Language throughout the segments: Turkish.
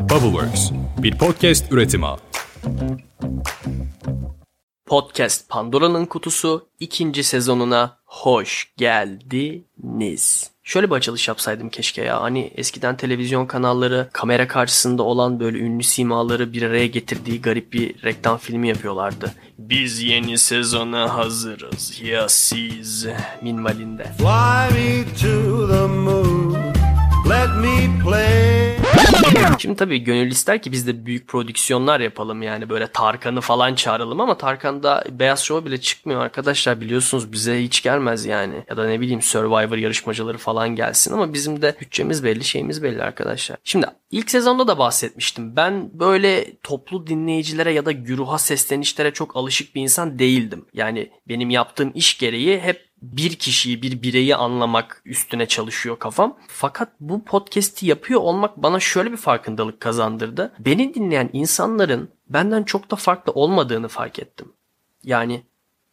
Bubbleworks, bir podcast üretimi. Podcast Pandora'nın Kutusu ikinci sezonuna hoş geldiniz. Şöyle bir açılış yapsaydım keşke ya. Hani eskiden televizyon kanalları kamera karşısında olan böyle ünlü simaları bir araya getirdiği garip bir reklam filmi yapıyorlardı. Biz yeni sezona hazırız. Ya siz minvalinde. Fly me to the moon. Let me play. Şimdi tabii gönül ister ki biz de büyük prodüksiyonlar yapalım yani böyle Tarkan'ı falan çağıralım ama Tarkan'da Beyaz Show bile çıkmıyor arkadaşlar biliyorsunuz bize hiç gelmez yani. Ya da ne bileyim Survivor yarışmacıları falan gelsin ama bizim de bütçemiz belli şeyimiz belli arkadaşlar. Şimdi ilk sezonda da bahsetmiştim. Ben böyle toplu dinleyicilere ya da güruha seslenişlere çok alışık bir insan değildim. Yani benim yaptığım iş gereği hep bir kişiyi, bir bireyi anlamak üstüne çalışıyor kafam. Fakat bu podcast'i yapıyor olmak bana şöyle bir farkındalık kazandırdı. Beni dinleyen insanların benden çok da farklı olmadığını fark ettim. Yani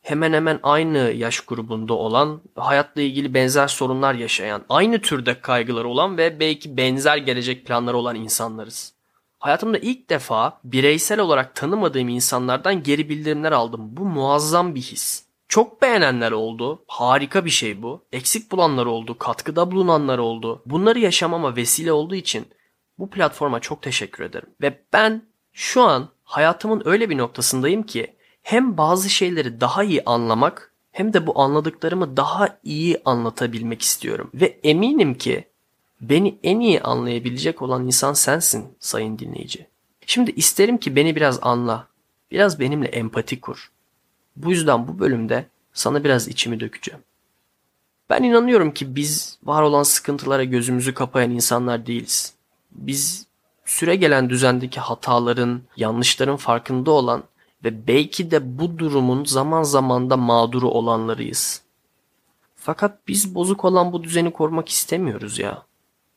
hemen hemen aynı yaş grubunda olan, hayatla ilgili benzer sorunlar yaşayan, aynı türde kaygıları olan ve belki benzer gelecek planları olan insanlarız. Hayatımda ilk defa bireysel olarak tanımadığım insanlardan geri bildirimler aldım. Bu muazzam bir his. Çok beğenenler oldu. Harika bir şey bu. Eksik bulanlar oldu. Katkıda bulunanlar oldu. Bunları yaşamama vesile olduğu için bu platforma çok teşekkür ederim. Ve ben şu an hayatımın öyle bir noktasındayım ki hem bazı şeyleri daha iyi anlamak hem de bu anladıklarımı daha iyi anlatabilmek istiyorum. Ve eminim ki beni en iyi anlayabilecek olan insan sensin sayın dinleyici. Şimdi isterim ki beni biraz anla. Biraz benimle empati kur. Bu yüzden bu bölümde sana biraz içimi dökeceğim. Ben inanıyorum ki biz var olan sıkıntılara gözümüzü kapayan insanlar değiliz. Biz süre gelen düzendeki hataların, yanlışların farkında olan ve belki de bu durumun zaman zaman da mağduru olanlarıyız. Fakat biz bozuk olan bu düzeni korumak istemiyoruz ya.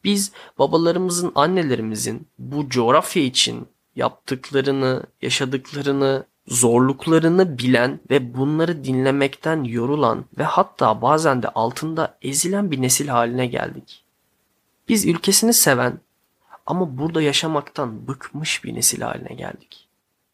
Biz babalarımızın, annelerimizin bu coğrafya için yaptıklarını, yaşadıklarını, zorluklarını bilen ve bunları dinlemekten yorulan ve hatta bazen de altında ezilen bir nesil haline geldik. Biz ülkesini seven ama burada yaşamaktan bıkmış bir nesil haline geldik.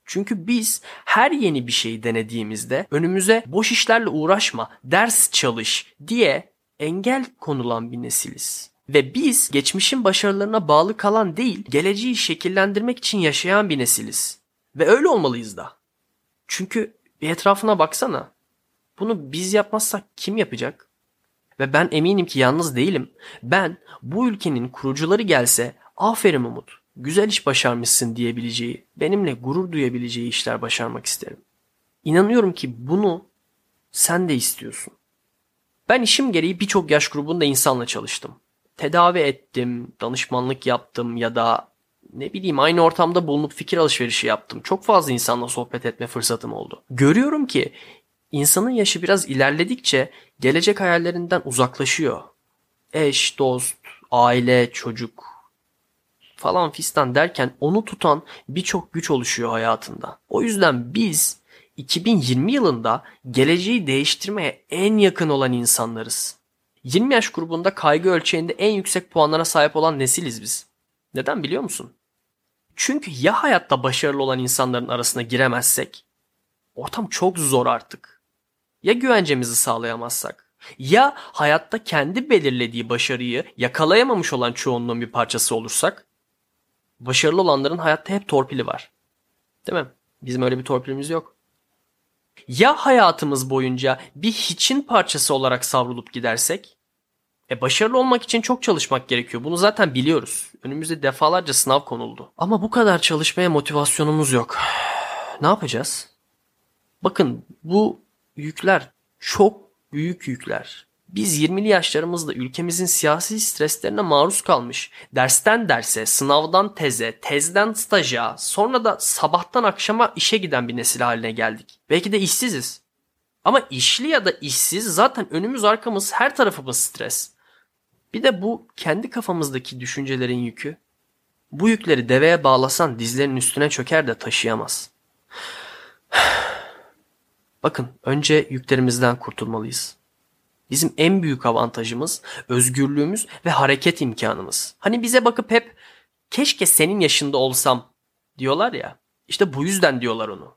Çünkü biz her yeni bir şey denediğimizde önümüze boş işlerle uğraşma, ders çalış diye engel konulan bir nesiliz. Ve biz geçmişin başarılarına bağlı kalan değil, geleceği şekillendirmek için yaşayan bir nesiliz. Ve öyle olmalıyız da. Çünkü bir etrafına baksana. Bunu biz yapmazsak kim yapacak? Ve ben eminim ki yalnız değilim. Ben bu ülkenin kurucuları gelse aferin Umut güzel iş başarmışsın diyebileceği, benimle gurur duyabileceği işler başarmak isterim. İnanıyorum ki bunu sen de istiyorsun. Ben işim gereği birçok yaş grubunda insanla çalıştım. Tedavi ettim, danışmanlık yaptım ya da ne bileyim aynı ortamda bulunup fikir alışverişi yaptım. Çok fazla insanla sohbet etme fırsatım oldu. Görüyorum ki insanın yaşı biraz ilerledikçe gelecek hayallerinden uzaklaşıyor. Eş, dost, aile, çocuk falan fistan derken onu tutan birçok güç oluşuyor hayatında. O yüzden biz 2020 yılında geleceği değiştirmeye en yakın olan insanlarız. 20 yaş grubunda kaygı ölçeğinde en yüksek puanlara sahip olan nesiliz biz. Neden biliyor musun? Çünkü ya hayatta başarılı olan insanların arasına giremezsek ortam çok zor artık. Ya güvencemizi sağlayamazsak ya hayatta kendi belirlediği başarıyı yakalayamamış olan çoğunluğun bir parçası olursak başarılı olanların hayatta hep torpili var. Değil mi? Bizim öyle bir torpilimiz yok. Ya hayatımız boyunca bir hiçin parçası olarak savrulup gidersek e başarılı olmak için çok çalışmak gerekiyor. Bunu zaten biliyoruz. Önümüzde defalarca sınav konuldu. Ama bu kadar çalışmaya motivasyonumuz yok. Ne yapacağız? Bakın bu yükler çok büyük yükler. Biz 20'li yaşlarımızda ülkemizin siyasi streslerine maruz kalmış. Dersten derse, sınavdan teze, tezden staja, sonra da sabahtan akşama işe giden bir nesil haline geldik. Belki de işsiziz. Ama işli ya da işsiz zaten önümüz arkamız her tarafımız stres. Bir de bu kendi kafamızdaki düşüncelerin yükü. Bu yükleri deveye bağlasan dizlerinin üstüne çöker de taşıyamaz. Bakın önce yüklerimizden kurtulmalıyız. Bizim en büyük avantajımız özgürlüğümüz ve hareket imkanımız. Hani bize bakıp hep keşke senin yaşında olsam diyorlar ya. İşte bu yüzden diyorlar onu.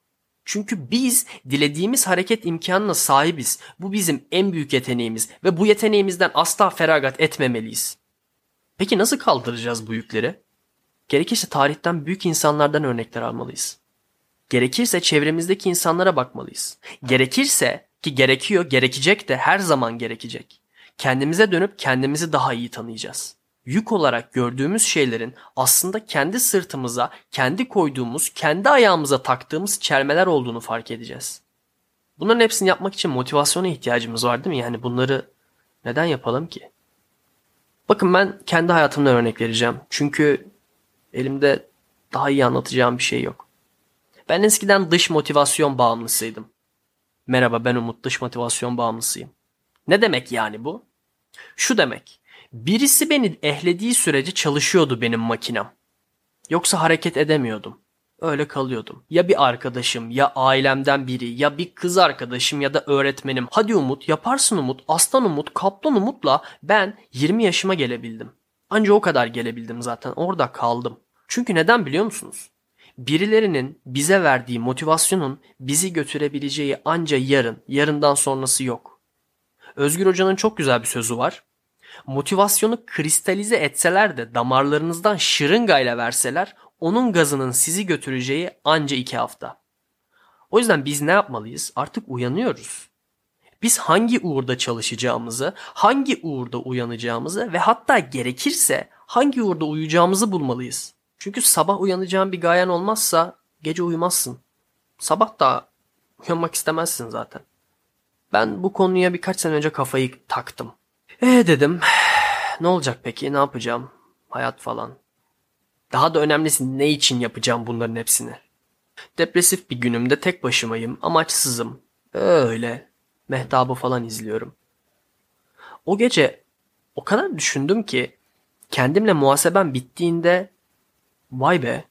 Çünkü biz dilediğimiz hareket imkanına sahibiz. Bu bizim en büyük yeteneğimiz ve bu yeteneğimizden asla feragat etmemeliyiz. Peki nasıl kaldıracağız bu yükleri? Gerekirse tarihten büyük insanlardan örnekler almalıyız. Gerekirse çevremizdeki insanlara bakmalıyız. Gerekirse ki gerekiyor, gerekecek de her zaman gerekecek. Kendimize dönüp kendimizi daha iyi tanıyacağız. Yük olarak gördüğümüz şeylerin aslında kendi sırtımıza, kendi koyduğumuz, kendi ayağımıza taktığımız çelmeler olduğunu fark edeceğiz. Bunların hepsini yapmak için motivasyona ihtiyacımız var değil mi? Yani bunları neden yapalım ki? Bakın ben kendi hayatımdan örnek vereceğim. Çünkü elimde daha iyi anlatacağım bir şey yok. Ben eskiden dış motivasyon bağımlısıydım. Merhaba ben Umut dış motivasyon bağımlısıyım. Ne demek yani bu? Şu demek. Birisi beni ehlediği sürece çalışıyordu benim makinem. Yoksa hareket edemiyordum. Öyle kalıyordum. Ya bir arkadaşım, ya ailemden biri, ya bir kız arkadaşım ya da öğretmenim. Hadi Umut, yaparsın Umut, aslan Umut, kaplan Umut'la ben 20 yaşıma gelebildim. Anca o kadar gelebildim zaten. Orada kaldım. Çünkü neden biliyor musunuz? Birilerinin bize verdiği motivasyonun bizi götürebileceği anca yarın, yarından sonrası yok. Özgür Hoca'nın çok güzel bir sözü var. Motivasyonu kristalize etseler de damarlarınızdan şırıngayla verseler onun gazının sizi götüreceği anca iki hafta. O yüzden biz ne yapmalıyız? Artık uyanıyoruz. Biz hangi uğurda çalışacağımızı, hangi uğurda uyanacağımızı ve hatta gerekirse hangi uğurda uyuyacağımızı bulmalıyız. Çünkü sabah uyanacağın bir gayen olmazsa gece uyumazsın. Sabah da uyanmak istemezsin zaten. Ben bu konuya birkaç sene önce kafayı taktım. E dedim ne olacak peki ne yapacağım hayat falan. Daha da önemlisi ne için yapacağım bunların hepsini. Depresif bir günümde tek başımayım amaçsızım. Öyle mehtabı falan izliyorum. O gece o kadar düşündüm ki kendimle muhasebem bittiğinde vay be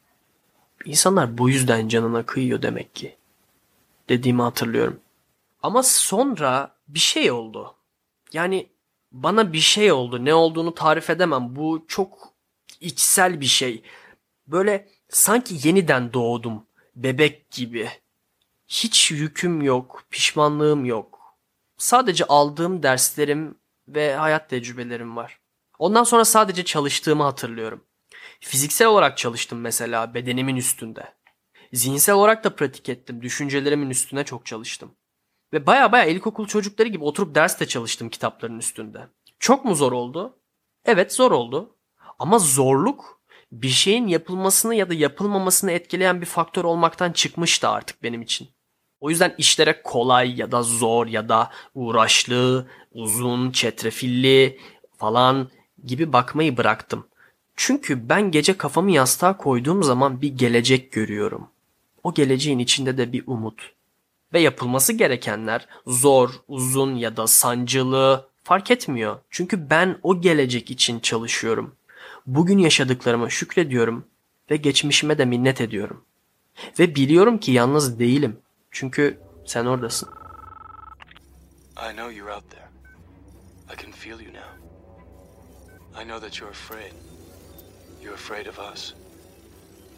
insanlar bu yüzden canına kıyıyor demek ki dediğimi hatırlıyorum. Ama sonra bir şey oldu. Yani bana bir şey oldu. Ne olduğunu tarif edemem. Bu çok içsel bir şey. Böyle sanki yeniden doğdum. Bebek gibi. Hiç yüküm yok, pişmanlığım yok. Sadece aldığım derslerim ve hayat tecrübelerim var. Ondan sonra sadece çalıştığımı hatırlıyorum. Fiziksel olarak çalıştım mesela bedenimin üstünde. Zihinsel olarak da pratik ettim. Düşüncelerimin üstüne çok çalıştım. Ve baya baya ilkokul çocukları gibi oturup derste çalıştım kitapların üstünde. Çok mu zor oldu? Evet zor oldu. Ama zorluk bir şeyin yapılmasını ya da yapılmamasını etkileyen bir faktör olmaktan çıkmıştı artık benim için. O yüzden işlere kolay ya da zor ya da uğraşlı, uzun, çetrefilli falan gibi bakmayı bıraktım. Çünkü ben gece kafamı yastığa koyduğum zaman bir gelecek görüyorum. O geleceğin içinde de bir umut. Ve yapılması gerekenler zor, uzun ya da sancılı fark etmiyor. Çünkü ben o gelecek için çalışıyorum. Bugün yaşadıklarıma şükrediyorum ve geçmişime de minnet ediyorum. Ve biliyorum ki yalnız değilim. Çünkü sen oradasın. I know you're out there. I can feel you now. I know that you're afraid. You're afraid of us.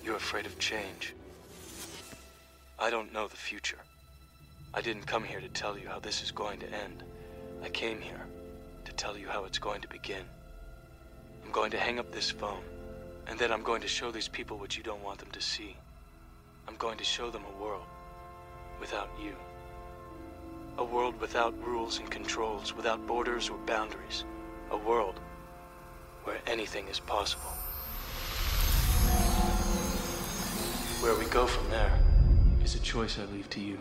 You're afraid of change. I don't know the future. I didn't come here to tell you how this is going to end. I came here to tell you how it's going to begin. I'm going to hang up this phone, and then I'm going to show these people what you don't want them to see. I'm going to show them a world without you. A world without rules and controls, without borders or boundaries. A world where anything is possible. Where we go from there is a choice I leave to you.